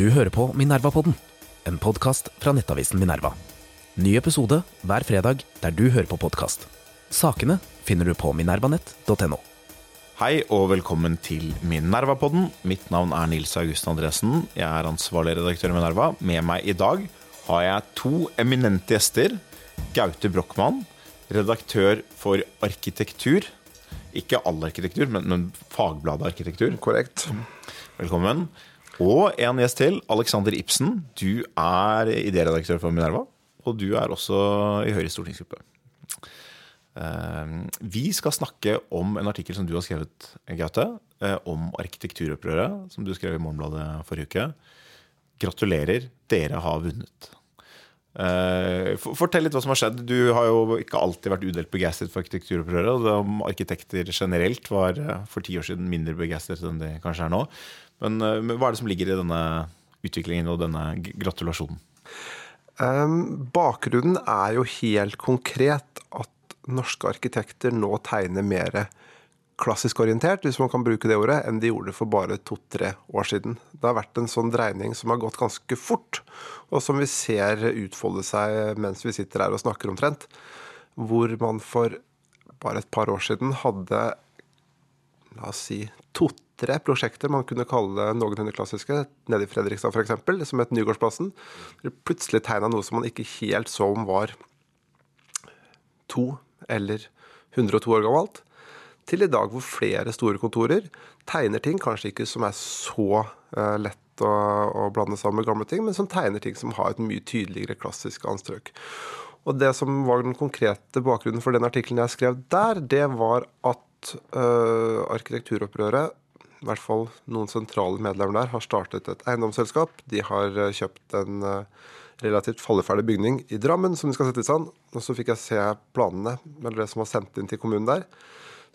Du hører på Minerva-podden, en podkast fra nettavisen Minerva. Ny episode hver fredag der du hører på podkast. Sakene finner du på minervanett.no. Hei og velkommen til Minerva-podden. Mitt navn er Nils August Andresen. Jeg er ansvarlig redaktør i Minerva. Med meg i dag har jeg to eminente gjester. Gaute Brochmann, redaktør for arkitektur. Ikke all arkitektur, men, men Fagbladet arkitektur. Korrekt. Velkommen. Og en gjest til, Alexander Ibsen. Du er idéredaktør for Minerva. Og du er også i Høyres stortingsgruppe. Eh, Vi skal snakke om en artikkel som du har skrevet, Gaute. eh, Om arkitekturopprøret, som du skrev i Morgenbladet forrige uke. Gratulerer, dere har vunnet. Eh, Fortell litt hva som har skjedd. Du har jo ikke alltid vært udelt begeistret for arkitekturopprøret. Om arkitekter generelt var for ti år siden mindre begeistret enn de kanskje er nå. Men eh, hva er det som ligger i denne utviklingen og denne gratulasjonen? Um, bakgrunnen er jo helt konkret at norske arkitekter nå tegner mer klassisk orientert, hvis man kan bruke det ordet, enn de gjorde for bare to-tre år siden. Det har vært en sånn dreining som har gått ganske fort, og som vi ser utfolde seg mens vi sitter her og snakker omtrent. Hvor man for bare et par år siden hadde la oss si, to-tre prosjekter man kunne kalle noenlunde klassiske, nede i Fredrikstad f.eks., som het Nygårdsplassen. Plutselig tegna noe som man ikke helt så om var to eller 102 år gammelt, til i dag hvor flere store kontorer tegner ting kanskje ikke som er så eh, lett å, å blande sammen med gamle ting, men som tegner ting som har et mye tydeligere klassisk anstrøk. Og det som var den konkrete bakgrunnen for den artikkelen jeg skrev der, det var at øh, arkitekturopprøret, i hvert fall noen sentrale medlemmer der, har startet et eiendomsselskap. De har uh, kjøpt en uh, relativt falleferdig bygning i Drammen som de skal sette i stand. Og så fikk jeg se planene, eller det som var sendt inn til kommunen der,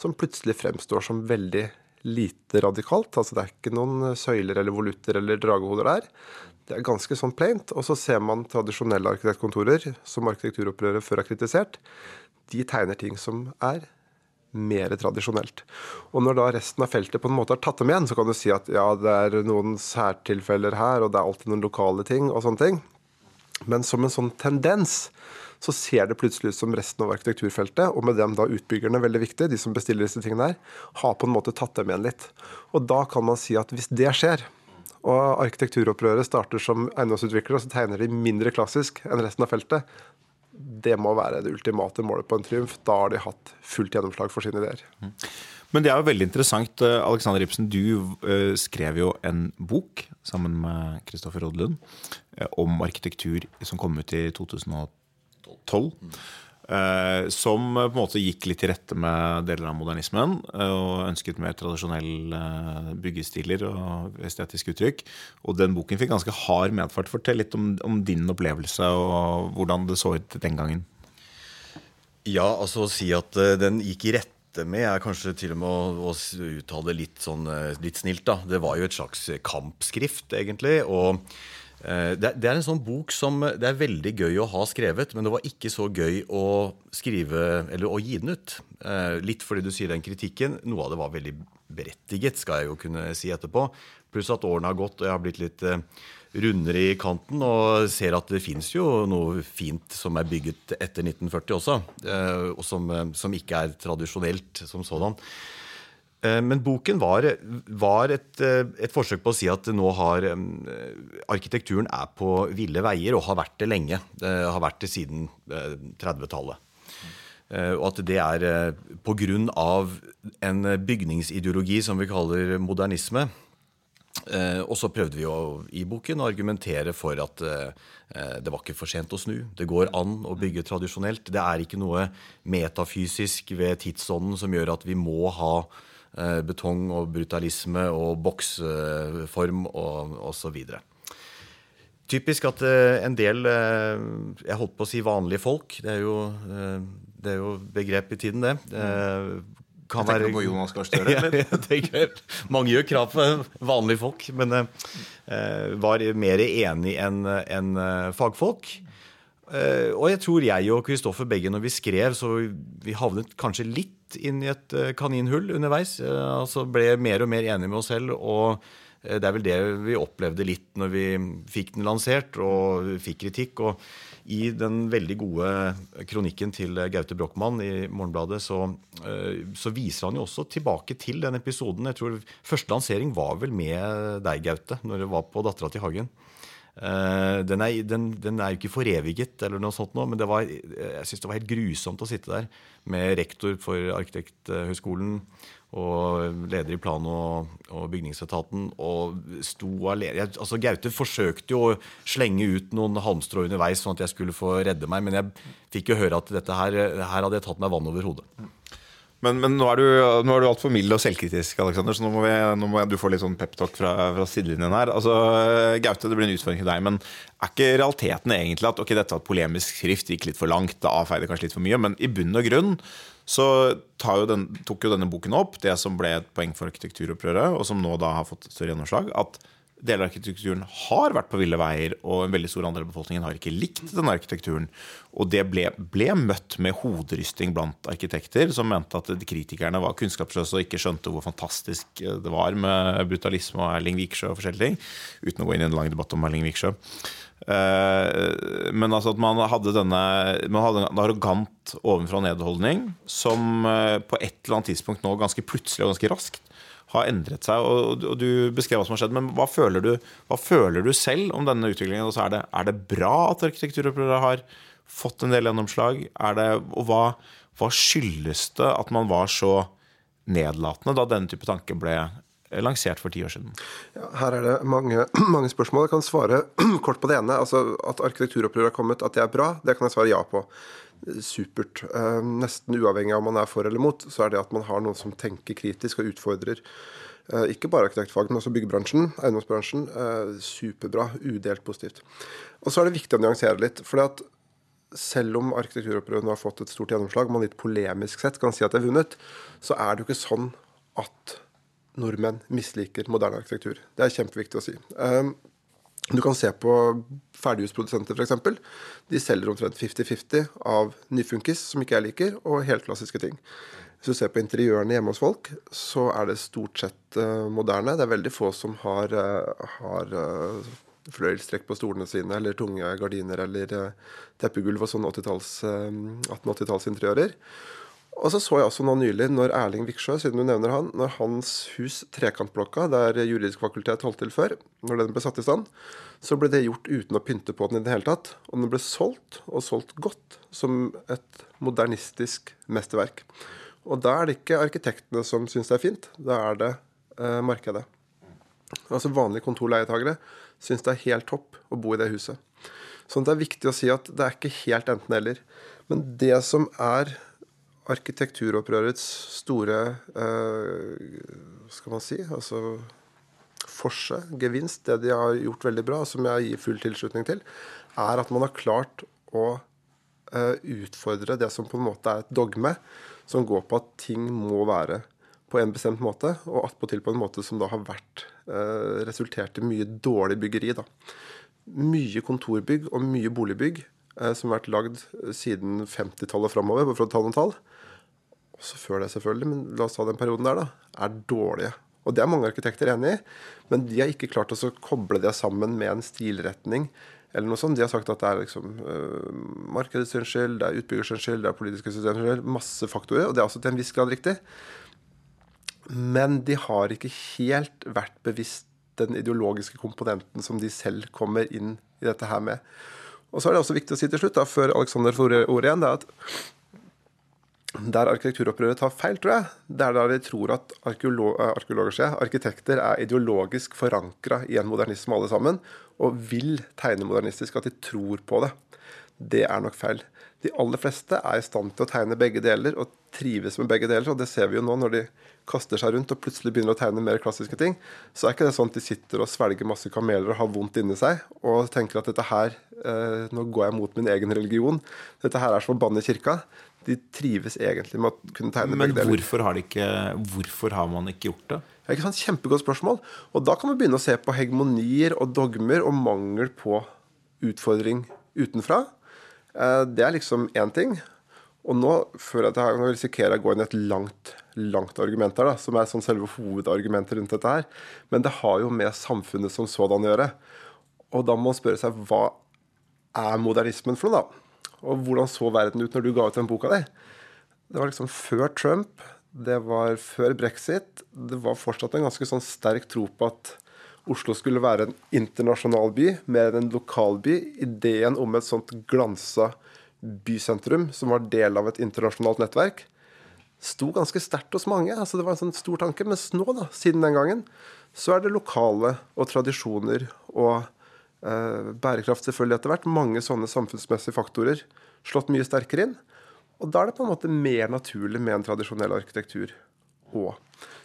som plutselig fremstår som veldig lite radikalt. Altså det er ikke noen søyler eller volutter eller dragehoder der. Det er ganske sånn plaint. Og så ser man tradisjonelle arkitektkontorer, som arkitekturopprøret før har kritisert. De tegner ting som er mer tradisjonelt. Og når da resten av feltet på en måte har tatt dem igjen, så kan du si at ja, det er noen særtilfeller her, og det er alltid noen lokale ting og sånne ting. Men som en sånn tendens så ser det plutselig ut som resten av arkitekturfeltet, og med dem da utbyggerne, veldig viktig, de som bestiller disse tingene her, har på en måte tatt dem igjen litt. Og da kan man si at hvis det skjer, og arkitekturopprøret starter som eiendomsutviklere, og så tegner de mindre klassisk enn resten av feltet, det må være det ultimate målet på en triumf. Da har de hatt fullt gjennomslag for sine ideer. Men det er jo veldig interessant. eh, Alexander Ibsen, du eh, skrev jo en bok sammen med Kristoffer Rodlund eh, om arkitektur som kom ut i 2012. eh, som på en måte gikk litt til rette med deler av modernismen eh, og ønsket mer tradisjonelle eh, byggestiler og estetiske uttrykk. Og den boken fikk ganske hard medfart. Fortell litt om, om din opplevelse og hvordan det så ut den gangen. Ja, altså å si at eh, den gikk i rette med, er kanskje til og med å, å uttale litt, sånn, eh, litt snilt. da. Det var jo et slags kampskrift, egentlig. og eh, det, er- en sånn bok som det er veldig gøy å ha skrevet, men det var ikke så gøy å skrive, eller å gi den ut. Eh, litt fordi du sier den kritikken. Noe av det var veldig berettiget, skal jeg jo kunne si etterpå. Pluss at årene har gått, og jeg har blitt litt eh, rundere i kanten og ser at det fins jo noe fint som er bygget etter 1940 også, eh, og som, eh, som ikke er tradisjonelt som sådan. Eh, Men boken var, var et, eh, et forsøk på å si at nå har eh, arkitekturen er på ville veier, og har vært det lenge. Det har vært det siden eh, 30-tallet. Eh, Og at det er pga. en bygningsideologi som vi kaller modernisme. Og så prøvde vi å, i boken å argumentere for at det var ikke for sent å snu. Det går an å bygge tradisjonelt. Det er ikke noe metafysisk ved tidsånden som gjør at vi må ha betong og brutalisme og boksform og osv. Typisk at eh, en del eh, Jeg holdt på å si vanlige folk. Det er jo, eh, det er jo begrep i tiden, det. Eh, kan Tenker være, på Jonas Gahr Støre, eller? jeg tenker, mange gjør krav på vanlige folk, men eh, var mer enig enn en eh, fagfolk. Eh, og jeg tror jeg og Kristoffer begge, når vi skrev, så vi havnet kanskje litt inn i et eh, kaninhull underveis. Eh, altså ble mer og mer enige med oss selv og Det er vel det vi opplevde litt når vi fikk den lansert og fikk kritikk. Og i den veldig gode kronikken til Gaute Brochmann i Morgenbladet, så, så viser han jo også tilbake til den episoden. Jeg tror Første lansering var vel med deg, Gaute, når det var på Dattera til Hagen. Eh, Den er, den, den er jo ikke foreviget, eller noe sånt nå, men var, jeg synes det var helt grusomt å sitte der med rektor for Arkitekthøgskolen og leder i plan- og, og bygningsetaten og sto alene. Jeg- Altså, Gaute forsøkte jo å slenge ut noen halmstrå underveis, sånn at jeg skulle få redde meg, men jeg fikk jo høre at dette her, her hadde jeg tatt meg vann over hodet. Men, men nå er du, nå er du altfor mild og selvkritisk, Alexander, så nå må, vi, nå må du få litt sånn peptalk fra, fra sidelinjen her. Altså, Gaute, det blir en utfordring til deg, men er ikke realiteten egentlig at ok, dette et polemisk skrift, gikk litt for langt, det avfeide kanskje litt for mye, men i bunn og grunn så jo den, tok jo denne boken opp det som ble et poeng for arkitekturopprøret, og som nå da har fått større gjennomslag, at deler av arkitekturen har vært på ville veier, og en veldig stor andel av befolkningen har ikke likt denne arkitekturen. Og det ble, ble møtt med hoderysting blant arkitekter, som mente at kritikerne var kunnskapsløse og ikke skjønte hvor fantastisk det var med brutalisme og Erling Viksjø og forskjellige ting. Uten å gå inn i en lang debatt om Erling Viksjø. Eh, Men altså at man hadde denne Man hadde en arrogant ovenfra og ned-holdning som eh, på et eller annet tidspunkt nå ganske plutselig og ganske raskt har endret seg. Og, og du beskrev hva som har skjedd, men hva føler du, hva føler du selv om denne utviklingen? Og er, det, er det bra at arkitekturopprøret har fått en del gjennomslag? Er det, og hva, hva skyldes det at man var så nedlatende da denne type tanke ble lansert for ti år siden? Ja, her er det mange, mange spørsmål. Jeg kan svare kort på det ene. Altså, At arkitekturopprøret har kommet, at det er bra, det kan jeg svare ja på. Supert. Eh, Nesten uavhengig av om man er for eller mot, så er det at man har noen som tenker kritisk og utfordrer eh, ikke bare arkitektfag, men også byggebransjen, eiendomsbransjen. eh, Superbra. Udelt positivt. Og så er det viktig å nyansere litt. fordi at selv om arkitekturopprøret nå har fått et stort gjennomslag, man litt polemisk sett kan si at det er vunnet, så er det jo ikke sånn at nordmenn misliker moderne arkitektur. Det er kjempeviktig å si. Um, Du kan se på ferdighusprodusenter, f.eks. De selger omtrent 50-50 av nyfunkis, som ikke jeg liker, og helklassiske ting. Hvis du ser på interiørene hjemme hos folk, så er det stort sett eh, moderne. Det er veldig få som har, eh, har eh, fløyelstrekk på stolene sine, eller tunge gardiner eller teppegulv og sånne 80-talls, eh, 1880-tallsinteriører. Og så så jeg også nå nylig, når Erling Viksjø, siden du nevner han, når hans hus, Trekantblokka, der juridisk fakultet holdt til før, når den ble satt i stand, så ble det gjort uten å pynte på den i det hele tatt. Og den ble solgt, og solgt godt, som et modernistisk mesterverk. Og da er det ikke arkitektene som syns det er fint, da er det eh, markedet. Altså vanlige kontorleietagere syns det er helt topp å bo i det huset. Sånn at det er viktig å si at det er ikke helt enten-eller. Men det som er arkitekturopprørets store eh, skal man si, altså forse, gevinst, det de har gjort veldig bra, som jeg gir full tilslutning til, er at man har klart å eh, utfordre det som på en måte er et dogme, som går på at ting må være på en bestemt måte, og attpåtil på en måte som da har vært eh, resultert i mye dårlig byggeri. da. Mye kontorbygg og mye boligbygg som har vært lagd siden 50-tallet framover, for å ta noen tall, også før det selvfølgelig, men la oss ta den perioden der, da, er dårlige. Og det er mange arkitekter enig i, men de har ikke klart å koble det sammen med en stilretning. eller noe sånt. De har sagt at det er liksom uh, markedets skyld, det er utbyggers skyld, det er politiske systemers skyld. Masse faktorer, og det er også til en viss grad riktig. Men de har ikke helt vært bevisst den ideologiske komponenten som de selv kommer inn i dette her med. Og så er det også viktig å si til slutt, da, før Alexander får ordet igjen, det er at der arkitekturopprøret tar feil, tror jeg, det er der de tror at arkeolo arkeologer, arkitekter er ideologisk forankra i en modernisme alle sammen, og vil tegne modernistisk, at de tror på det. Det er nok feil. De aller fleste er i stand til å tegne begge deler og trives med begge deler. og Det ser vi jo nå når de kaster seg rundt og plutselig begynner å tegne mer klassiske ting. Så er ikke det sånn at de sitter og svelger masse kameler og har vondt inni seg og tenker at dette her, eh, nå går jeg mot min egen religion. Dette her er som å banne i kirka. De trives egentlig med å kunne tegne Men begge deler. hvorfor har, de ikke, hvorfor har man ikke gjort det? Det er ikke sant? Kjempegodt spørsmål. Og da kan vi begynne å se på hegemonier og dogmer og mangel på utfordring utenfra. Eh, Det er liksom én ting. Og nå føler jeg at jeg risikerer jeg å gå inn i et langt, langt argument her, da, som er sånn selve hovedargumentet rundt dette her. Men det har jo med samfunnet som sådan å gjøre. Og da må man spørre seg hva er modernismen for noe, da? Og hvordan så verden ut når du ga ut den boka di? Det var liksom før Trump, det var før brexit. Det var fortsatt en ganske sånn sterk tro på at Oslo skulle være en internasjonal by mer enn en lokal by. Ideen om et sånt glansa bysentrum som var del av et internasjonalt nettverk, sto ganske sterkt hos mange. altså Det var en sånn stor tanke. Mens nå, da, siden den gangen, så er det lokale og tradisjoner og eh, bærekraft selvfølgelig etter hvert, mange sånne samfunnsmessige faktorer slått mye sterkere inn. Og da er det på en måte mer naturlig med en tradisjonell arkitektur òg.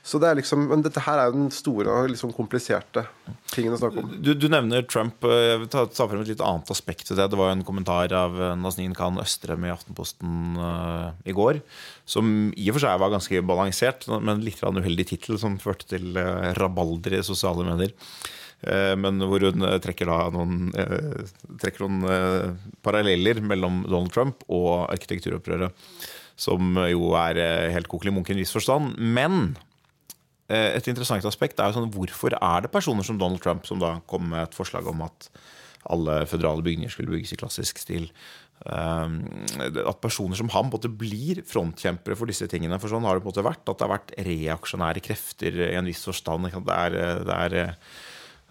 Så det er liksom, men dette her er jo den store og liksom kompliserte tingen å snakke om. Du, du nevner Trump. Jeg vil ta, ta frem et litt annet aspekt til det. Det var jo en kommentar av eh, Nazneen Khan Østrem i Aftenposten uh, i går, som i og for seg var ganske balansert, men litt uheldig tittel, som førte til uh, rabalder i sosiale medier. Men hvor hun trekker, noen, trekker noen paralleller mellom Donald Trump og arkitekturopprøret som jo er helt kokelig munk i en viss forstand. Men Eh, et interessant aspekt er jo sånn, hvorfor er det personer som Donald Trump som da kom med et forslag om at alle føderale bygninger skulle bygges i klassisk stil. Um, at personer som ham både blir frontkjempere for disse tingene. For sånn har det på en måte vært. At det har vært reaksjonære krefter i en viss forstand. Det er, det er eh,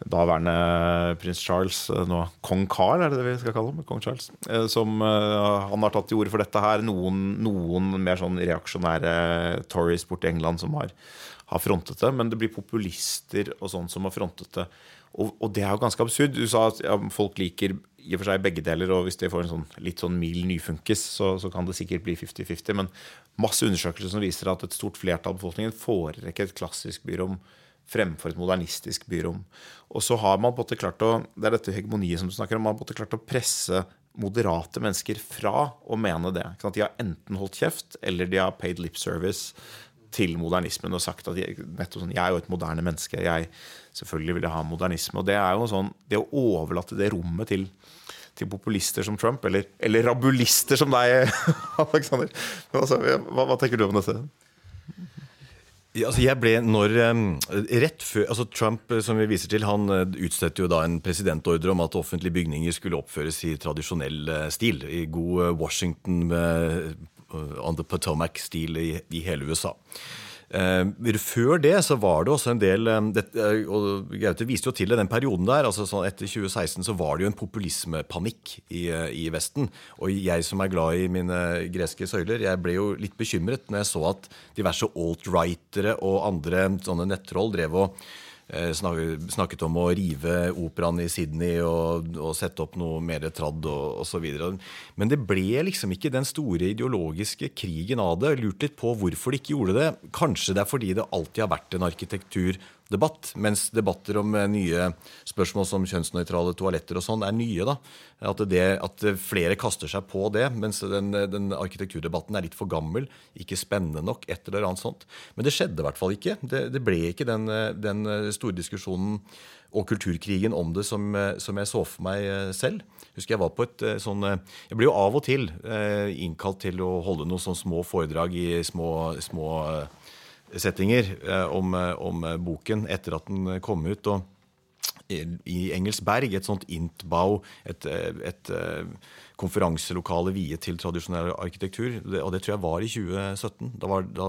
daværende prins Charles, eh, nå kong Carl, er det det vi skal kalle ham? Kong Charles, som Han har tatt til orde for dette her. Noen, noen mer sånn reaksjonære Tories borti England som har har frontet det, men det blir populister og sånn som har frontet det. Og, og, det er jo ganske absurd. Du sa at ja, folk liker i og for seg begge deler, og hvis de får en sånn, litt sånn mild nyfunkis, så, så kan det sikkert bli 50-50. Men masse undersøkelser som viser at et stort flertall av befolkningen foretrekker et klassisk byrom fremfor et modernistisk byrom. Og så har man på en klart å det er dette hegemoniet som du snakker om, man har på en klart å presse moderate mennesker fra å mene det. De har enten holdt kjeft, eller de har paid lip service til modernismen og sagt at nettopp sånn, jeg er jo et moderne menneske. Jeg selvfølgelig vil ha modernisme. Og det er jo sånn, det å overlate det rommet til, til populister som Trump, eller, eller rabulister som deg, Alexander. Altså, hva, hva, tenker du om dette? Altså jeg ble når Rett før altså Trump som vi viser til, han eh, utstedte jo da en presidentordre om at offentlige bygninger skulle oppføres i tradisjonell eh, stil. I god eh, Washington on the Potomac-stil i, i, hele USA. Uh, før det så var det også en del det, uh, og Gaute viste jo til det den perioden der. altså sånn Etter 2016 så var det jo en populismepanikk i, i Vesten. Og jeg som er glad i mine greske søyler, jeg ble jo litt bekymret når jeg så at diverse alt-rightere og andre sånne nettroll drev og Eh, snakket om å rive operaen i Sydney og, og sette opp noe mer tradd og osv. Men det ble liksom ikke den store ideologiske krigen av det. Lurt litt på hvorfor de ikke gjorde det. Kanskje det er fordi det alltid har vært en arkitektur debatt. Mens debatter om eh, nye spørsmål som kjønnsnøytrale toaletter og sånn er nye. da. At, det, at, flere kaster seg på det, mens den, den, arkitekturdebatten er litt for gammel. Ikke spennende nok, et eller annet sånt. Men det skjedde i hvert fall ikke. Det, det ble ikke den, den, store diskusjonen og kulturkrigen om det som, som, jeg så for meg selv. Husker Jeg var på et sånn Jeg blir jo av og til innkalt til å holde noen sånne små foredrag i små, små settinger eh, om, eh, om, eh, boken etter at den kom ut. og i Engelsberg, et sånt Intbau, et, et, konferanselokale viet til tradisjonell arkitektur. Og det tror jeg var i 2017. Da var, da,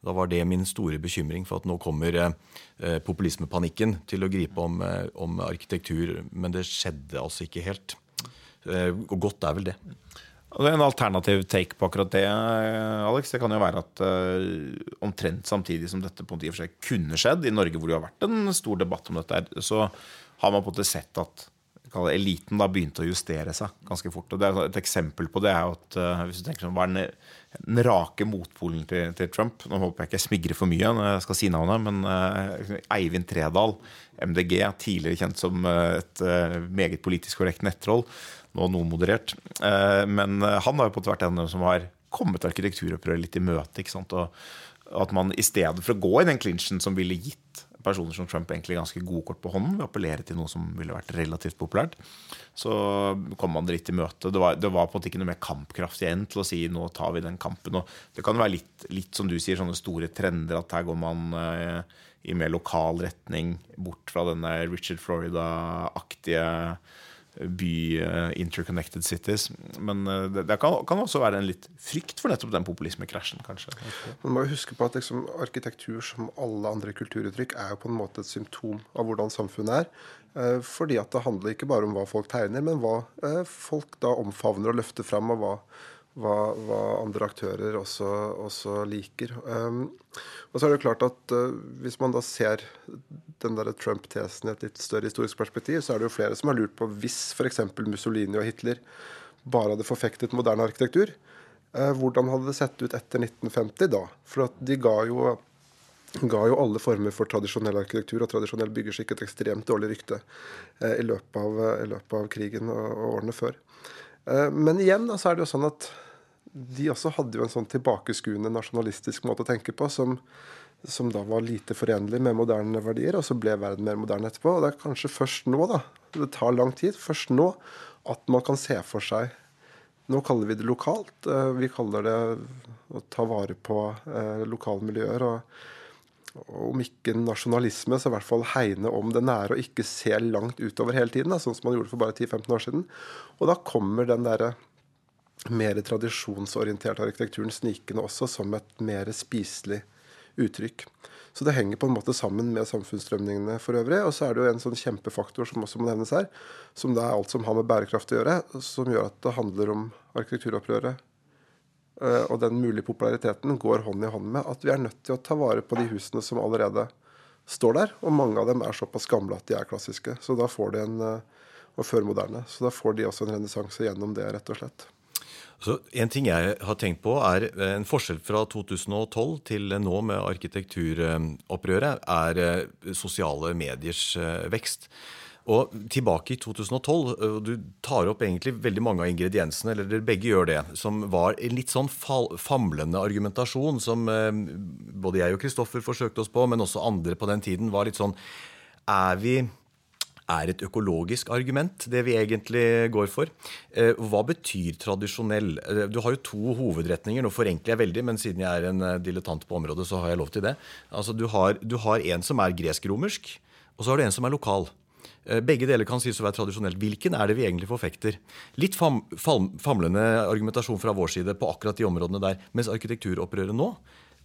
da var det min store bekymring for at nå kommer populismepanikken til å gripe om, om, arkitektur. Men det skjedde altså ikke helt. Og godt er vel det. En alternativ take på akkurat det Alex, det kan jo være at uh, omtrent samtidig som dette på en seg kunne skjedd, i Norge hvor det har vært en stor debatt om dette, så har man på en måte sett at eliten da begynte å justere seg ganske fort. og det er Et eksempel på det er at uh, hvis du tenker sånn, hva er den, den rake motpolen til, til, Trump Nå håper jeg ikke jeg smigrer for mye når jeg skal si navnet, men uh, Eivind Tredal, MDG, tidligere kjent som et meget politisk korrekt nettroll nå noe moderert. Uh, men eh, han har jo på vært en som har kommet arkitekturopprøret litt i møte. ikke sant? Og at man i stedet for å gå i den klinsjen som ville gitt personer som Trump egentlig ganske gode kort på hånden ved å appellere til noe som ville vært relativt populært. Så kom man litt i møte. Det var, det var, på en måte ikke noe mer kampkraft igjen til å si nå tar vi den kampen. Og det kan være litt, litt som du sier, sånne store trender at her går man eh, i mer lokal retning, bort fra denne Richard Florida-aktige by uh, interconnected cities. Men uh, det, det kan, kan, også være en litt frykt for nettopp den populismekrasjen, kanskje. Man må jo huske på at liksom, arkitektur, som alle andre kulturuttrykk, er jo på en måte et symptom av hvordan samfunnet er. Uh, fordi at det handler ikke bare om hva folk tegner, men hva folk da omfavner og løfter fram, og hva, hva, hva andre aktører også, også liker. Um, og så er det klart at uh, Hvis man da ser den der Trump-tesen i et litt større historisk perspektiv, så er det jo flere som har lurt på hvis f.eks. Mussolini og Hitler bare hadde forfektet moderne arkitektur, uh, hvordan hadde det sett ut etter 1950 da? For at de ga jo, ga jo alle former for tradisjonell arkitektur og tradisjonell byggeskikk et ekstremt dårlig rykte uh, i, løpet av, i, løpet av, krigen og, og årene før. Men igjen da, så er det jo sånn at de også hadde jo en sånn tilbakeskuende nasjonalistisk måte å tenke på som, som, da var lite forenlig med moderne verdier, og så ble verden mer moderne etterpå. Og det er kanskje først nå, da, det tar lang tid, først nå at man kan se for seg Nå kaller vi det lokalt. Eh, vi kaller det å ta vare på eh, lokale miljøer. og om ikke nasjonalisme, så i hvert fall hegne om det nære og ikke se langt utover hele tiden, sånn som man gjorde for bare 10-15 år siden. Og da kommer den derre mer tradisjonsorientert arkitekturen snikende også som et mer spiselig uttrykk. Så det henger på en måte sammen med samfunnsstrømningene for øvrig. Og så er det jo en sånn kjempefaktor som også må nevnes her, som det er alt som har med bærekraft å gjøre, som gjør at det handler om arkitekturopprøret. Eh, og den mulige populariteten går hånd i hånd med at vi er nødt til å ta vare på de husene som allerede står der. Og mange av dem er såpass gamle at de er klassiske. Så da får de en, og og førmoderne. Så da får de også en renessanse gjennom det, rett og slett. Så En ting jeg har tenkt på, er en forskjell fra 2012 til nå med arkitekturopprøret, er eh, sosiale mediers eh, vekst. Og tilbake i 2012, eh, du tar opp egentlig veldig mange av ingrediensene, eller dere begge gjør det, som var en litt sånn famlende argumentasjon som både jeg og Kristoffer forsøkte oss på, men også andre på den tiden var litt sånn Er vi er et økologisk argument, det vi egentlig går for. Eh, hva betyr tradisjonell? Eh, du har jo to hovedretninger. Nå forenkler jeg veldig, men siden jeg er en eh, dilettant på området, så har jeg lov til det. Altså, du har, du har en som er gresk-romersk, og så har du en som er lokal. Begge deler kan sies å være tradisjonelt. Hvilken er det vi egentlig forfekter? Litt fam, fam, famlende argumentasjon fra vår side på akkurat de områdene der. Mens arkitekturopprøret nå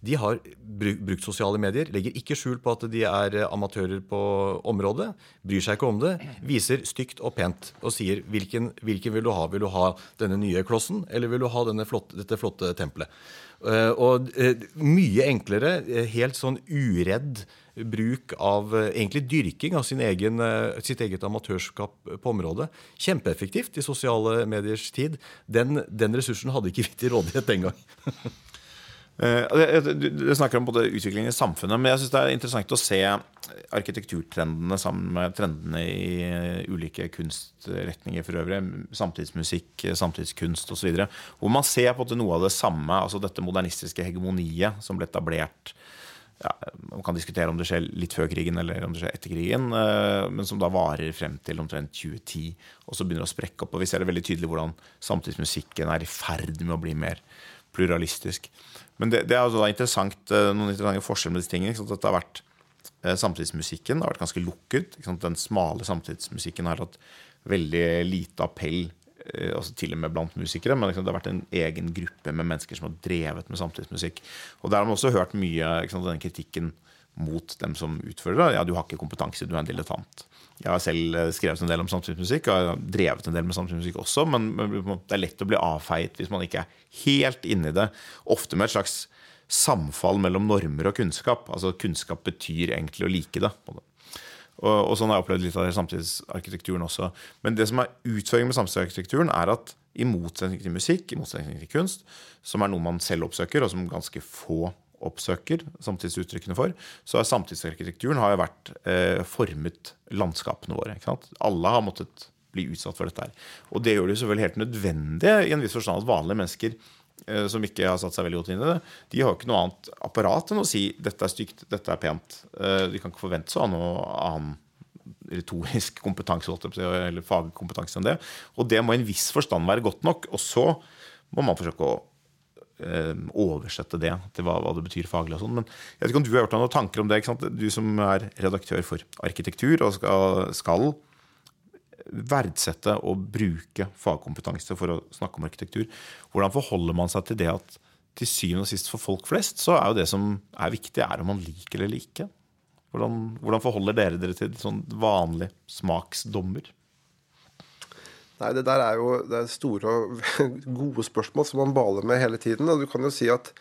de har brukt sosiale medier, legger ikke skjul på at de er eh, amatører på området, bryr seg ikke om det, viser stygt og pent og sier hvilken, hvilken vil du ha? Vil du ha denne nye klossen, eller vil du ha flotte, dette flotte tempelet? Uh, og uh, mye enklere, helt sånn uredd bruk av egentlig dyrking av egen, sitt eget amatørskap på området. Kjempeeffektivt i sosiale mediers tid. Den, den ressursen hadde ikke vi til rådighet den gang. Eh, du snakker om både utviklingen i samfunnet, men jeg synes det er interessant å se arkitekturtrendene sammen med trendene i eh, ulike kunstretninger for øvrig. Samtidsmusikk, samtidskunst osv. Hvor man ser på noe av det samme, altså dette modernistiske hegemoniet som ble etablert ja, Man kan diskutere om det skjer litt før krigen eller om det skjer etter krigen, eh, men som da varer frem til omtrent 2010, og så begynner å sprekke opp. og Vi ser det veldig tydelig hvordan samtidsmusikken er i ferd med å bli mer pluralistisk. Men det, det er altså interessant, eh, noen interessante forskjeller med disse tingene. At det har vært eh, Samtidsmusikken har vært ganske lukket. Den smale samtidsmusikken har hatt veldig lite appell, eh, altså til og med blant musikere. Men det har vært en egen gruppe med mennesker som har drevet med samtidsmusikk. Og der har man også hørt mye denne kritikken mot dem som utfører det. Ja, du har ikke kompetanse, du er en dilettant. Jeg har selv eh, skrevet en del om samtidsmusikk og har drevet en del med samtidsmusikk også, men det er lett å bli avfeit hvis man ikke er helt inni det. Ofte med et slags samfall mellom normer og kunnskap. Altså Kunnskap betyr egentlig å like det. Og, og sånn har jeg opplevd litt av samtidsarkitekturen også. Men det som er utfordringen med samtidsarkitekturen, er at i motsetning til musikk, i motsetning til kunst, som er noe man selv oppsøker, og som ganske få oppsøker samtidsuttrykkene for, så har samtidsarkitekturen har vært eh, formet landskapene våre. Alle har måttet bli utsatt for dette her. Og det gjør det jo selvfølgelig helt nødvendig i en viss forstand at vanlige mennesker eh, som ikke har satt seg veldig godt inn i det, de har jo ikke noe annet apparat enn å si 'dette er stygt, dette er pent'. Eh, de kan ikke forvente seg noe annen retorisk kompetanse eller fagkompetanse enn det. Og det må i en viss forstand være godt nok. Og så må man forsøke å oversette det til hva, hva, det betyr faglig. og sånn. Men jeg vet ikke om du har gjort noen tanker om det? Du som er redaktør for arkitektur og skal, skal verdsette og bruke fagkompetanse for å snakke om arkitektur. Hvordan forholder man seg til det at til syvende og sist for folk flest så er jo det som er viktig, er om man liker eller ikke? Hvordan, hvordan forholder dere dere til sånn vanlige smaksdommer? Nei, Det der er jo det er store og gode spørsmål som man baler med hele tiden. og du kan jo si at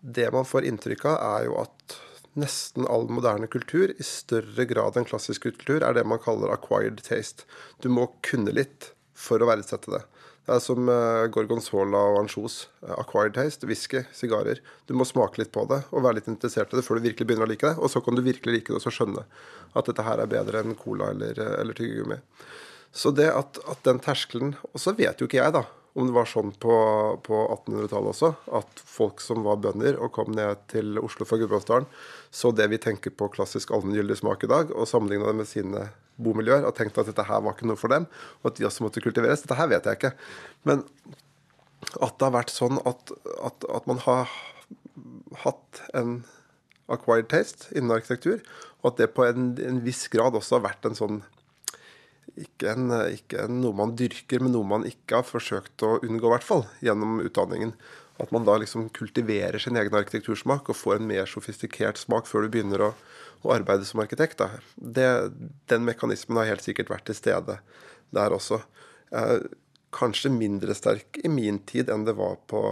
Det man får inntrykk av, er jo at nesten all moderne kultur, i større grad enn klassisk kultur, er det man kaller acquired taste. Du må kunne litt for å verdsette det. Det er som uh, gorgonzola og ansjos. Uh, acquired taste, whisky, sigarer. Du må smake litt på det og være litt interessert i det før du virkelig begynner å like det. Og så kan du virkelig like det og så skjønne at dette her er bedre enn cola eller, uh, eller tyggegummi. Så det at, at den terskelen Og så vet jo ikke jeg, da, om det var sånn på, på 1800-tallet også, at folk som var bønder og kom ned til Oslo fra Gudbrandsdalen, så det vi tenker på klassisk allmenngyldig smak i dag, og sammenligna det med sine bomiljøer og tenkte at dette her var ikke noe for dem, og at de også måtte kultiveres. Dette her vet jeg ikke. Men at det har vært sånn at, at, at man har hatt en acquired taste innen arkitektur, og at det på en, en viss grad også har vært en sånn ikke, en, ikke en, noe man dyrker, men noe man ikke har forsøkt å unngå, i hvert fall, gjennom utdanningen. At man da liksom kultiverer sin egen arkitektursmak og får en mer sofistikert smak før du begynner å, å arbeide som arkitekt. Det, den mekanismen har helt sikkert vært til stede der også. Eh, kanskje mindre sterk i min tid enn det var på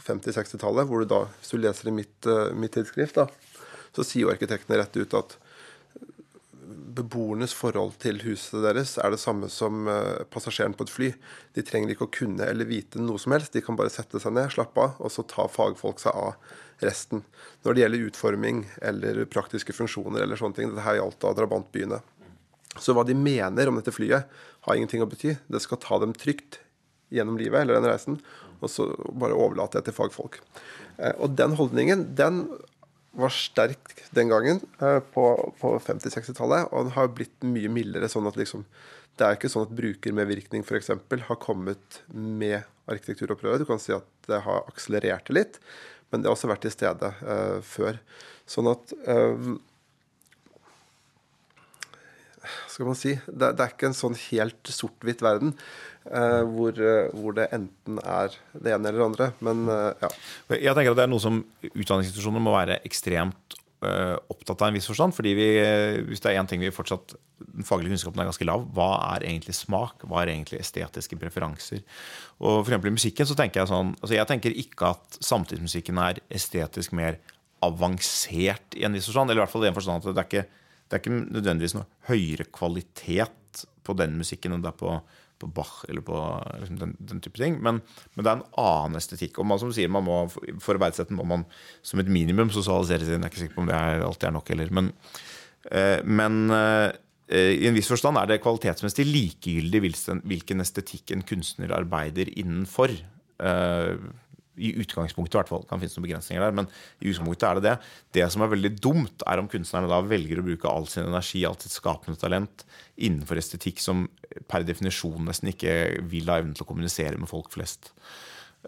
50-60-tallet, hvor du da, hvis du leser i mitt, uh, mitt tidsskrift, da, så sier jo arkitektene rett ut at beboernes forhold til huset deres er det samme som eh, passasjeren på et fly. De trenger ikke å kunne eller vite noe som helst. De kan bare sette seg ned, slappe av, og så tar fagfolk seg av resten. Når det gjelder utforming eller praktiske funksjoner eller sånne ting, dette gjaldt da drabantbyene. Så hva de mener om dette flyet, har ingenting å bety. Det skal ta dem trygt gjennom livet eller den reisen, og så bare overlate det til fagfolk. Eh, og den holdningen, den var sterk den gangen, eh, på, på 50-60-tallet. Og den har blitt mye mildere. sånn at liksom, Det er ikke sånn at brukermedvirkning f.eks. har kommet med arkitekturopprøret. Du kan si at det har akselerert det litt, men det har også vært til stede uh, før. Sånn at um, skal man si, det, det, er ikke en sånn helt sort-hvitt verden. Uh, hvor, uh, hvor, det enten er det ene eller det andre. Men uh, ja. Jeg tenker at det er noe som utdanningsinstitusjoner må være ekstremt opptatt av en viss forstand. fordi vi, hvis det er én ting vi fortsatt Den faglige kunnskapen er ganske lav. Hva er egentlig smak? Hva er egentlig estetiske preferanser? Og for I musikken så tenker jeg sånn altså Jeg tenker ikke at samtidsmusikken er estetisk mer avansert i en viss forstand. Eller i hvert fall i den forstand at det er ikke, det er ikke nødvendigvis noe høyere kvalitet på den musikken enn det er på på Bach eller på liksom, den, den, type ting. Men, men, det er en annen estetikk. Og man som sier, man må, for å verdsette må man som et minimum sosialisere seg. Jeg er ikke sikker på om det er, alltid er nok heller. Men, eh, men eh, i en viss forstand er det kvalitetsmessig likegyldig hvilken estetikk en kunstner arbeider innenfor. Eh, i utgangspunktet i hvert fall. kan finnes noen begrensninger der, Men i utgangspunktet er det det. Det som er veldig dumt, er om kunstnerne da velger å bruke all sin energi, alt sitt skapende talent, innenfor estetikk som per definisjon nesten ikke vil ha evnen til å kommunisere med folk flest.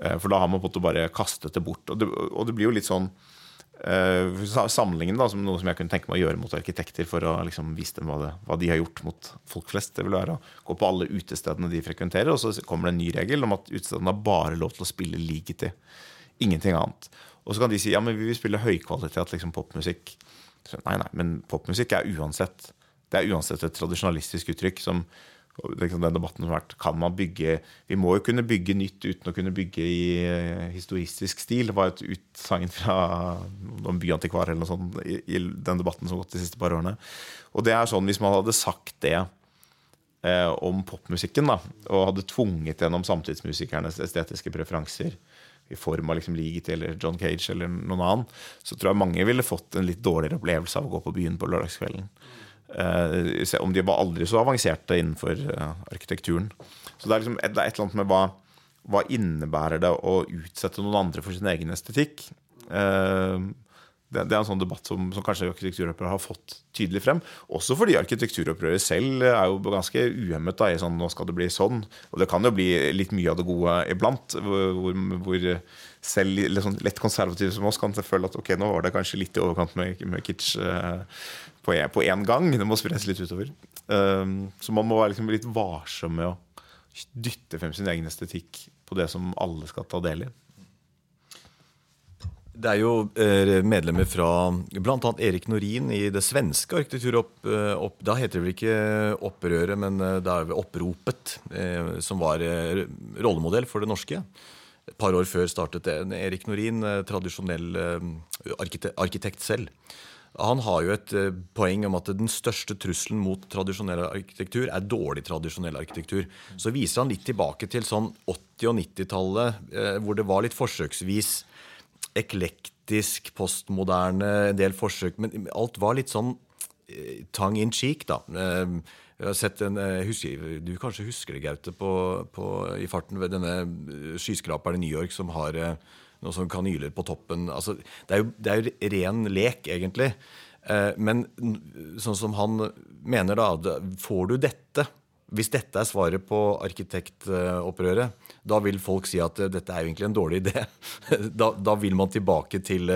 Eh, for da har man på en måte bare kastet det bort. Og det, og det blir jo litt sånn Sammenlignen da, som noe som jeg kunne tenke meg å gjøre mot arkitekter for å liksom vise dem hva, det, hva, de har gjort mot folk flest. Det vil være å gå på alle utestedene de frekventerer, og så kommer det en ny regel om at utestedene har bare lov til å spille ligeti. Ingenting annet. Og så kan de si ja, men vi vil spille høykvalitet liksom popmusikk. Nei, nei, men popmusikk er uansett Det er uansett et tradisjonalistisk uttrykk som liksom den debatten som har vært, kan man bygge Vi må jo kunne bygge nytt uten å kunne bygge i historisk historistisk stil. Det var et utsagn fra noen byantikvar eller noe sånt i, den debatten som har gått de siste par årene. Og det er sånn, Hvis man hadde sagt det eh, om popmusikken, da, og hadde tvunget gjennom samtidsmusikernes estetiske preferanser i form av liksom Ligeti eller John Cage eller noen annen, så tror jeg mange ville fått en litt dårligere opplevelse av å gå på byen på lørdagskvelden. Uh, om de var aldri så avanserte innenfor uh, arkitekturen. Så det er, liksom, det er, et eller annet med hva hva innebærer det å utsette noen andre for sin egen estetikk? Eh, det, det er en sånn debatt som, som kanskje arkitekturopprøret har fått tydelig frem. Også fordi arkitekturopprøret selv er jo ganske uhemmet da, i sånn nå skal det bli sånn. Og det kan jo bli litt mye av det gode iblant, hvor, hvor selv litt, sånn lett konservative som oss kan føle at ok, nå var det kanskje litt i overkant med, med kitsch eh, på én gang. Det må spres litt utover. Um, så man må være liksom litt varsom med å dytte frem sin egen estetikk på det som alle skal ta del i. Det er jo eh, medlemmer fra bl.a. Erik Norin i det svenske arkitekturopp... Eh, da heter det vel ikke Opprøret, men eh, det er Oppropet, som var rollemodell for det norske. Et par år før startet det. Erik Norin, tradisjonell arkitekt selv. Han har jo et poeng om at den største trusselen mot tradisjonell arkitektur er dårlig tradisjonell arkitektur. Så viser han litt tilbake til sånn 80- og 90-tallet, hvor det var litt forsøksvis eklektisk, postmoderne, en del forsøk. Men alt var litt sånn tang tongue in cheek, da. Eh, jeg har sett en, eh, husker, Du kanskje husker det, Gaute, på, på, i farten ved denne skyskraperen i New York som har noen sånne kanyler på toppen. Altså, det, er jo, det er jo ren lek, egentlig. Men sånn som han mener, da Får du dette hvis dette er svaret på arkitektopprøret, da vil folk si at dette er egentlig en dårlig idé. Da, da vil man tilbake til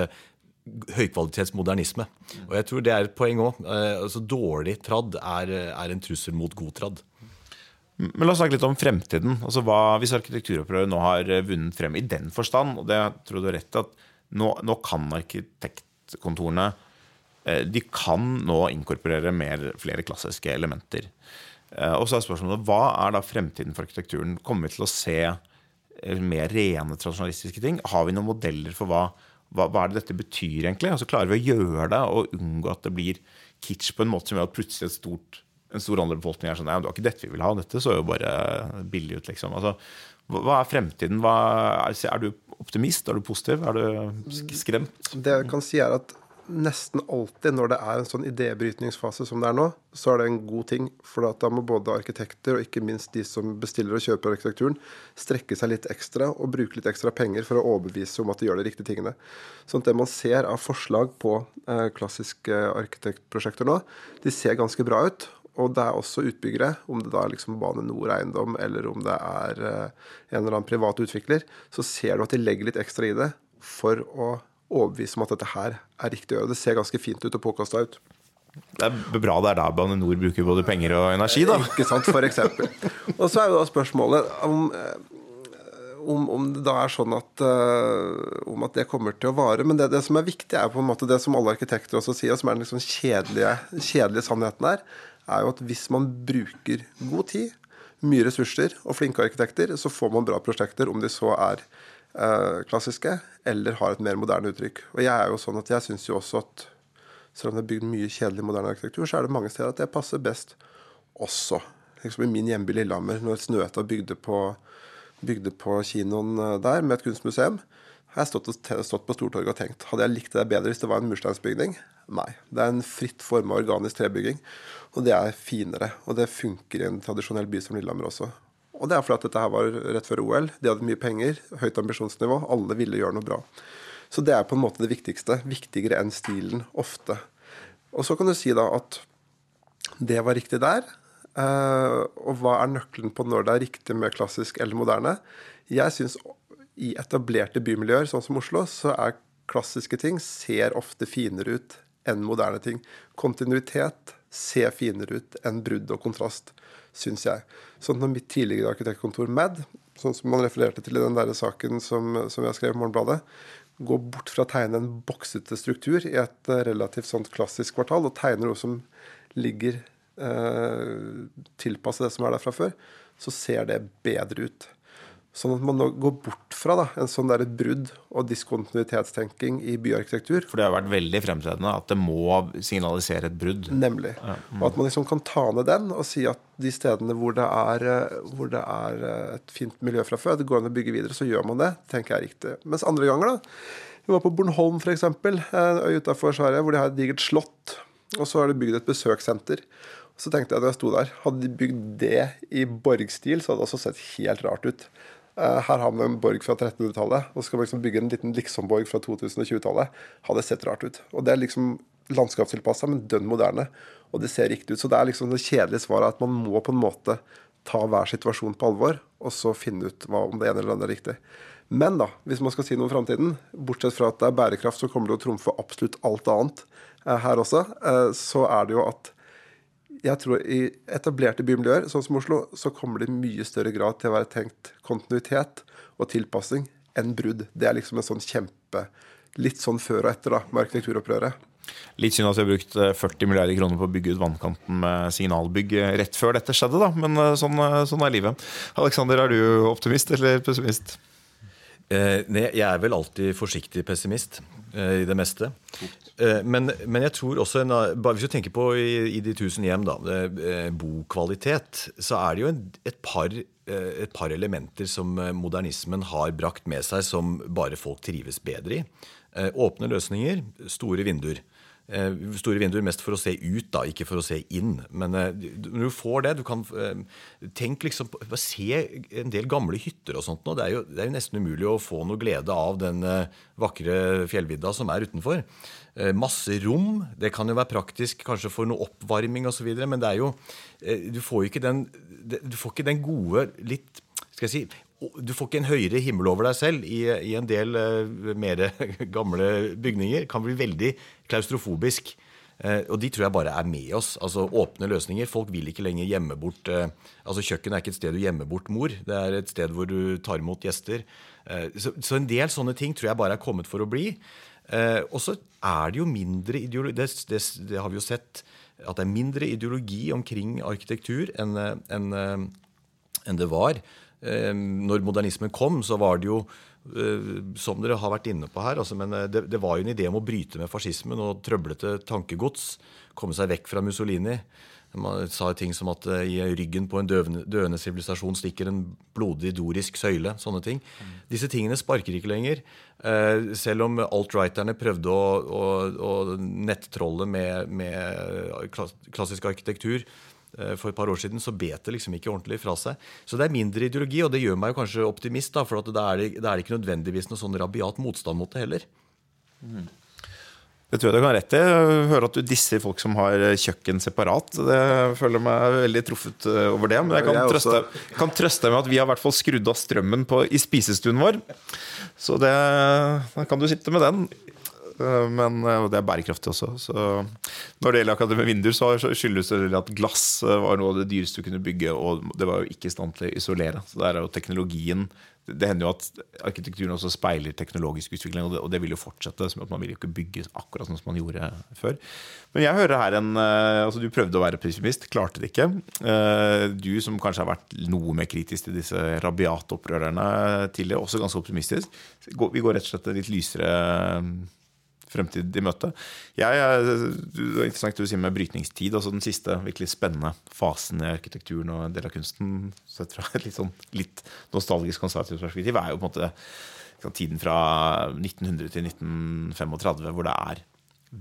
høykvalitetsmodernisme. Og jeg tror det er et poeng òg. Eh, altså, dårlig tradd er, er, en trussel mot god tradd. Men la oss snakke litt om fremtiden. Altså hva, Hvis arkitekturopprøret nå har vunnet frem i den forstand, og det tror du har rett at nå, nå kan arkitektkontorene eh, de kan nå inkorporere mer, flere klassiske elementer. Eh, og så er spørsmålet hva er da fremtiden for arkitekturen? Kommer vi til å se eh, mer rene tradisjonalistiske ting? Har vi noen modeller for hva, hva, hva er det dette betyr, egentlig? Altså Klarer vi å gjøre det og unngå at det blir kitsch på en måte som gjør at plutselig et stort, en stor andel befolkning er sånn Nei, det var ikke dette vi ville ha. Dette så jo bare billig ut, liksom. Altså, hva er fremtiden? Hva, er du optimist? Er du positiv? Er du skremt? Det jeg kan si, er at nesten alltid når det er en sånn idébrytningsfase som det er nå, så er det en god ting. For da må både arkitekter og ikke minst de som bestiller og kjøper arkitekturen, strekke seg litt ekstra og bruke litt ekstra penger for å overbevise om at de gjør de riktige tingene. Sånn at det man ser av forslag på eh, klassiske arkitektprosjekter nå, de ser ganske bra ut. Og det er også utbyggere, om det da er liksom Bane Nor Eiendom eller om det er eh, en eller annen privat utvikler, så ser du at de legger litt ekstra i det for å overbevise om at dette her er riktig å gjøre. Det ser ganske fint ut og påkasta ut. Det er bra det er da Bane Nor bruker både penger og energi, da. Ikke sant, for eksempel. Og så er jo da spørsmålet om, om, om det da er sånn at, uh, om at det kommer til å vare. Men det, det, som er viktig, er på en måte det som alle arkitekter også sier, og som er den liksom kjedelige, kjedelige sannheten her, er jo at hvis man bruker god tid, mye ressurser og flinke arkitekter, så får man bra prosjekter, om de så er Eh, klassiske, eller har et mer moderne uttrykk. Og jeg er jo sånn at jeg syns jo også at selv om det er bygd mye kjedelig moderne arkitektur, så er det mange steder at det passer best også. Liksom I min hjemby Lillehammer, når Snøhetta bygde på, bygde på kinoen eh, der med et kunstmuseum, har jeg stått, stått på Stortorget og tenkt hadde jeg likt det bedre hvis det var en mursteinsbygning? Nei. Det er en fritt forma organisk trebygging. Og det er finere. Og det funker i en tradisjonell by som Lillehammer også. Og det er fordi at dette her var rett før OL. De hadde mye penger, høyt ambisjonsnivå. Alle ville gjøre noe bra. Så det er på en måte det viktigste. Viktigere enn stilen, ofte. Og så kan du si da at det var riktig der. Eh, og hva er nøkkelen på når det er riktig med klassisk eller moderne? Jeg syns i etablerte bymiljøer, sånn som Oslo, så er klassiske ting ser ofte finere ut enn moderne ting. Kontinuitet ser finere ut enn brudd og kontrast syns jeg. Sånn at mitt tidligere arkitektkontor MAD, sånn som man refererte til i den der saken som, som jeg skrev i Morgenbladet, går bort fra å tegne en boksete struktur i et eh, relativt sånt klassisk kvartal, og tegner noe som ligger eh, tilpasset det som er der fra før, så ser det bedre ut. Sånn at man nå går bort fra da, en sånn der brudd og diskontinuitetstenking i byarkitektur. For det har vært veldig fremtredende at det må signalisere et brudd. Nemlig. Ja. Mm. Og at man liksom kan ta ned den og si at de stedene hvor det, er, hvor det er et fint miljø fra før, det går an å bygge videre, så gjør man det. tenker jeg er riktig. Mens andre ganger, da. Vi var på Bornholm, f.eks., en øy utafor Sverige, hvor de har et digert slott. Og så har de bygd et besøkssenter. Så tenkte jeg da jeg sto der, hadde de bygd det i borgstil, så hadde det også sett helt rart ut. Eh, her har vi en borg fra 1300-tallet, og så skal vi liksom bygge en liten liksom-borg fra 2020-tallet. Hadde sett rart ut. Og det er liksom landskapstilpassa, men dønn moderne. Og det ser riktig ut. Så det er liksom det kjedelige svaret at man må på en måte ta hver situasjon på alvor, og så finne ut hva om det ene eller andre er riktig. Men da, hvis man skal si noe om framtiden, bortsett fra at det er bærekraft som kommer til å trumfe absolutt alt annet eh, her også, eh, så er det jo at jeg tror i etablerte bymiljøer, sånn som Oslo, så kommer det i mye større grad til å være tenkt kontinuitet og tilpassing enn brudd. Det er liksom en sånn kjempe Litt sånn før og etter da, med arkitekturopprøret. Litt synd at vi har brukt 40 milliarder kroner på å bygge ut vannkanten med signalbygg rett før dette skjedde, da. Men sånn, sånn er livet. Aleksander, er du optimist eller pessimist? Eh, nei, jeg er vel alltid forsiktig pessimist eh, i det meste. Eh, men, men, jeg tror også en, Hvis du tenker på i, i De tusen hjem, da, eh, bokvalitet, så er det jo en, et, par, eh, et, par, elementer som modernismen har brakt med seg som bare folk trives bedre i. Åpne løsninger, store vinduer. Eh, store vinduer mest for å se ut, da, ikke for å se inn. Men eh, når du får det du kan eh, Tenk liksom Se en del gamle hytter og sånt nå. Det er, jo, det er jo nesten umulig å få noe glede av den vakre fjellvidda som er utenfor. Masse rom. Det kan jo være praktisk kanskje for noe oppvarming osv., men det er jo Du får jo ikke den, du får ikke den gode, litt skal jeg si, du får ikke en høyere himmel over deg selv i, i en del uh, mer gamle bygninger. Kan bli veldig klaustrofobisk. Uh, og de tror jeg bare er med oss. Altså Åpne løsninger. Folk vil ikke lenger gjemme bort uh, Altså Kjøkkenet er ikke et sted du gjemmer bort mor. Det er et sted hvor du tar imot gjester. Så, så, en del sånne ting tror jeg bare er kommet for å bli. og så er det jo mindre ideologi det, det, det, har vi jo sett. At det er mindre ideologi omkring arkitektur enn en, en det var. Ehm, når modernismen kom, så var det jo eh, som dere har vært inne på her, altså, men eh, det, det, var jo en idé om å bryte med fascismen og trøblete tankegods. Komme seg vekk fra Mussolini. Man sa ting som at eh, i ryggen på en døende sivilisasjon stikker en blodig dorisk søyle. Sånne ting. Disse tingene sparker ikke lenger. Selv om alt-righterne prøvde å, å, å nettrolle med, med klassisk arkitektur, for et par år siden, så bet det liksom ikke ordentlig fra seg. Så det er mindre ideologi, og det gjør meg jo kanskje optimist, da, for da er, det, er det ikke nødvendigvis noe sånn rabiat motstand mot det heller. Mm. Det tror jeg du kan ha rett i. Hører at du disser folk som har kjøkken separat. Det føler meg veldig truffet eh, over det. Men jeg kan, trøste, kan trøste med at vi har i hvert fall skrudd av strømmen på, i spisestuen vår. Så det, da kan du sitte med den. Eh, men det er bærekraftig også. Så når det gjelder akkurat det med vinduer, så skyldes det at glass eh, var noe av det dyreste du kunne bygge, og det var jo ikke i stand til å isolere. Så der er jo teknologien Det hender jo at arkitekturen også speiler teknologisk utvikling, og det, og det vil jo fortsette. som at Man vil jo ikke bygge akkurat sånn som man gjorde før. Men jeg hører her en eh, altså Du prøvde å være pessimist, klarte det ikke. Du som kanskje har vært noe mer kritisk til disse rabiate opprørerne tidligere, også ganske optimistisk. Vi går rett og slett litt lysere fremtid i møte. Jeg, det er interessant det du sier med brytningstid. altså Den siste virkelig spennende fasen i arkitekturen og en del av kunsten sett fra et litt, sånn, litt nostalgisk konservativt perspektiv, er jo på en måte tiden fra 1900 til 1935, hvor det er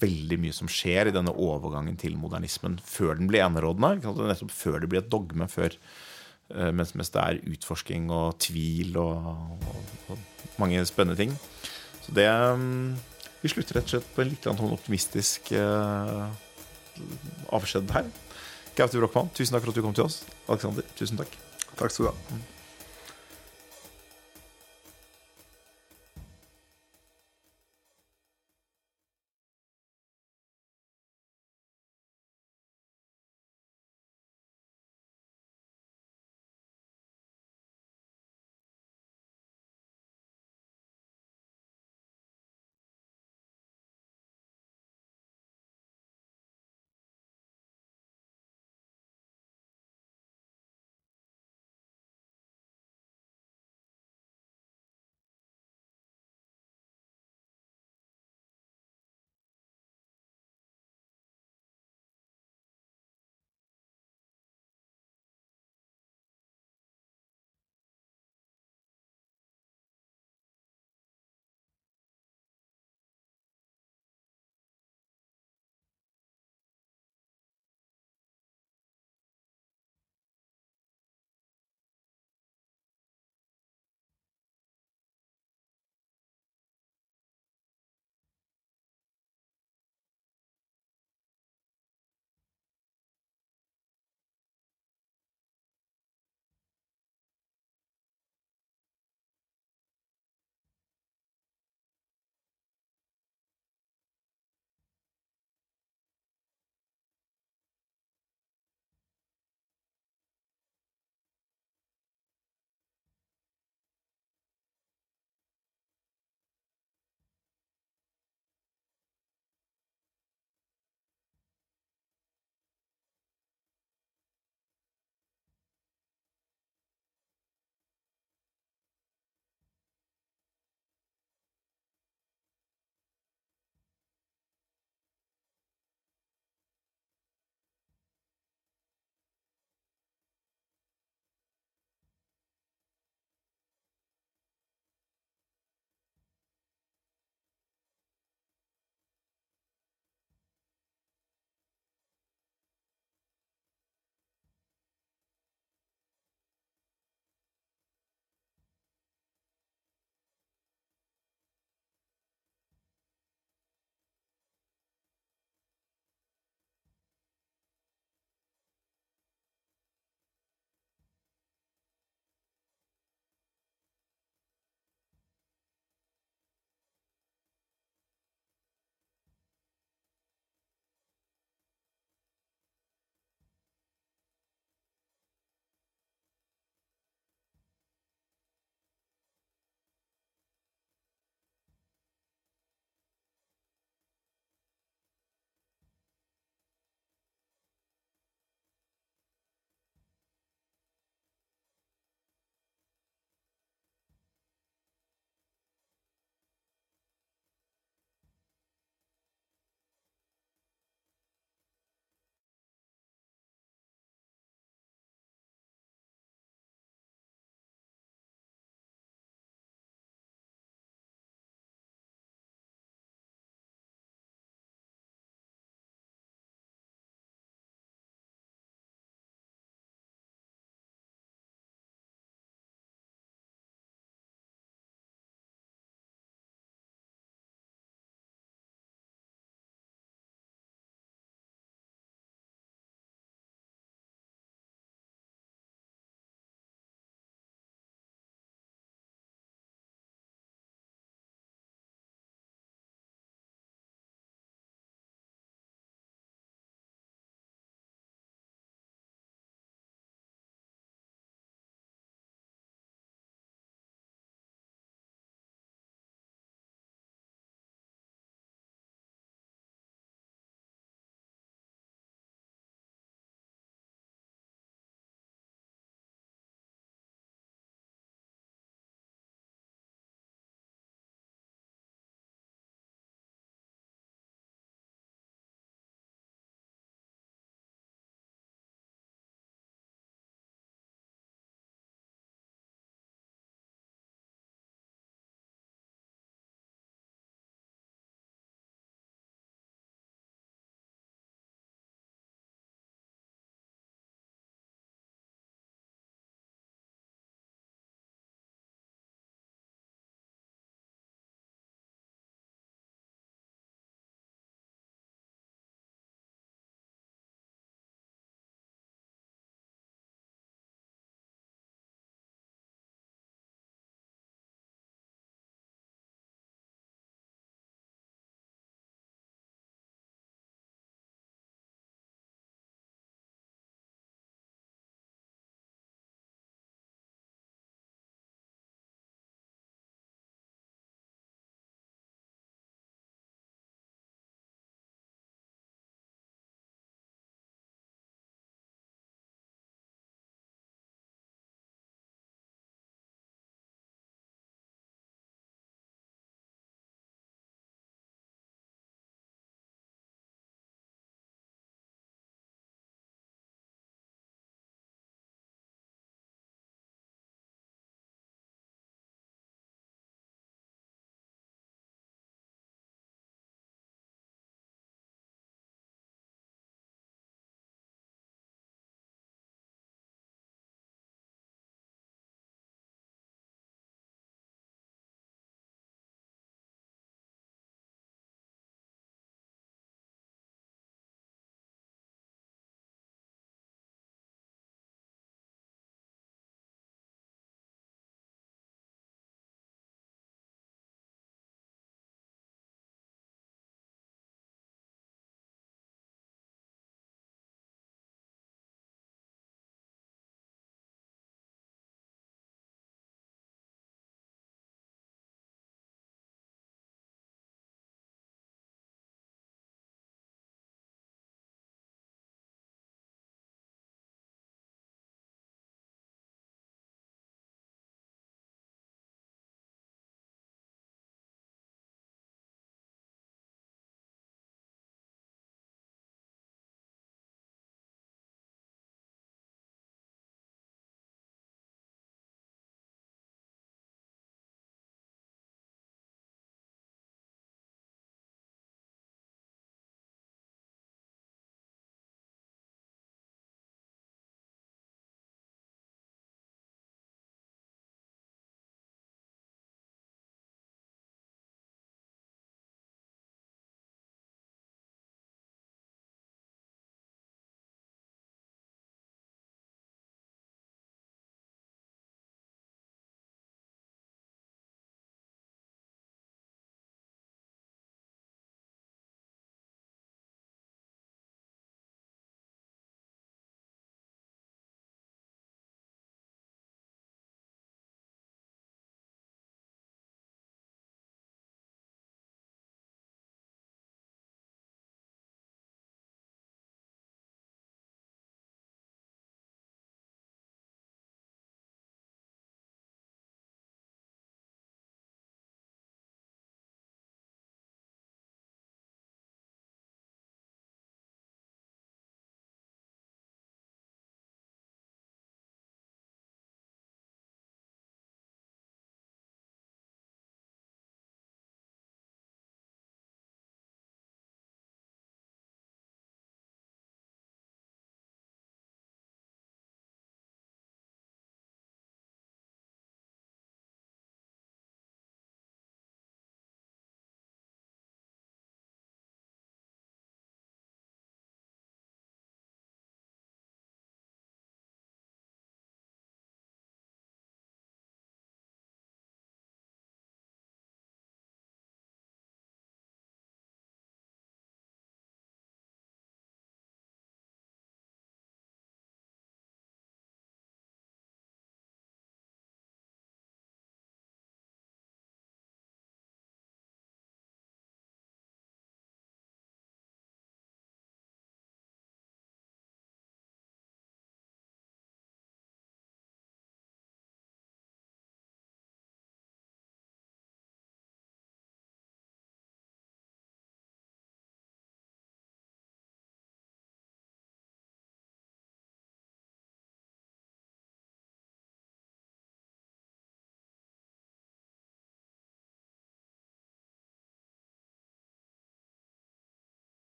veldig mye som skjer i denne overgangen til modernismen før den blir enerådende. Nettopp før det blir et dogme. før eh, mens, mens det er utforsking og tvil og, og, og mange spennende ting. Så det mm, vi slutter rett og slett på en litt sånn optimistisk uh, avskjed her. Gaute Brochmann, tusen takk for at du kom til oss. Alexander, tusen takk. Takk skal du ha.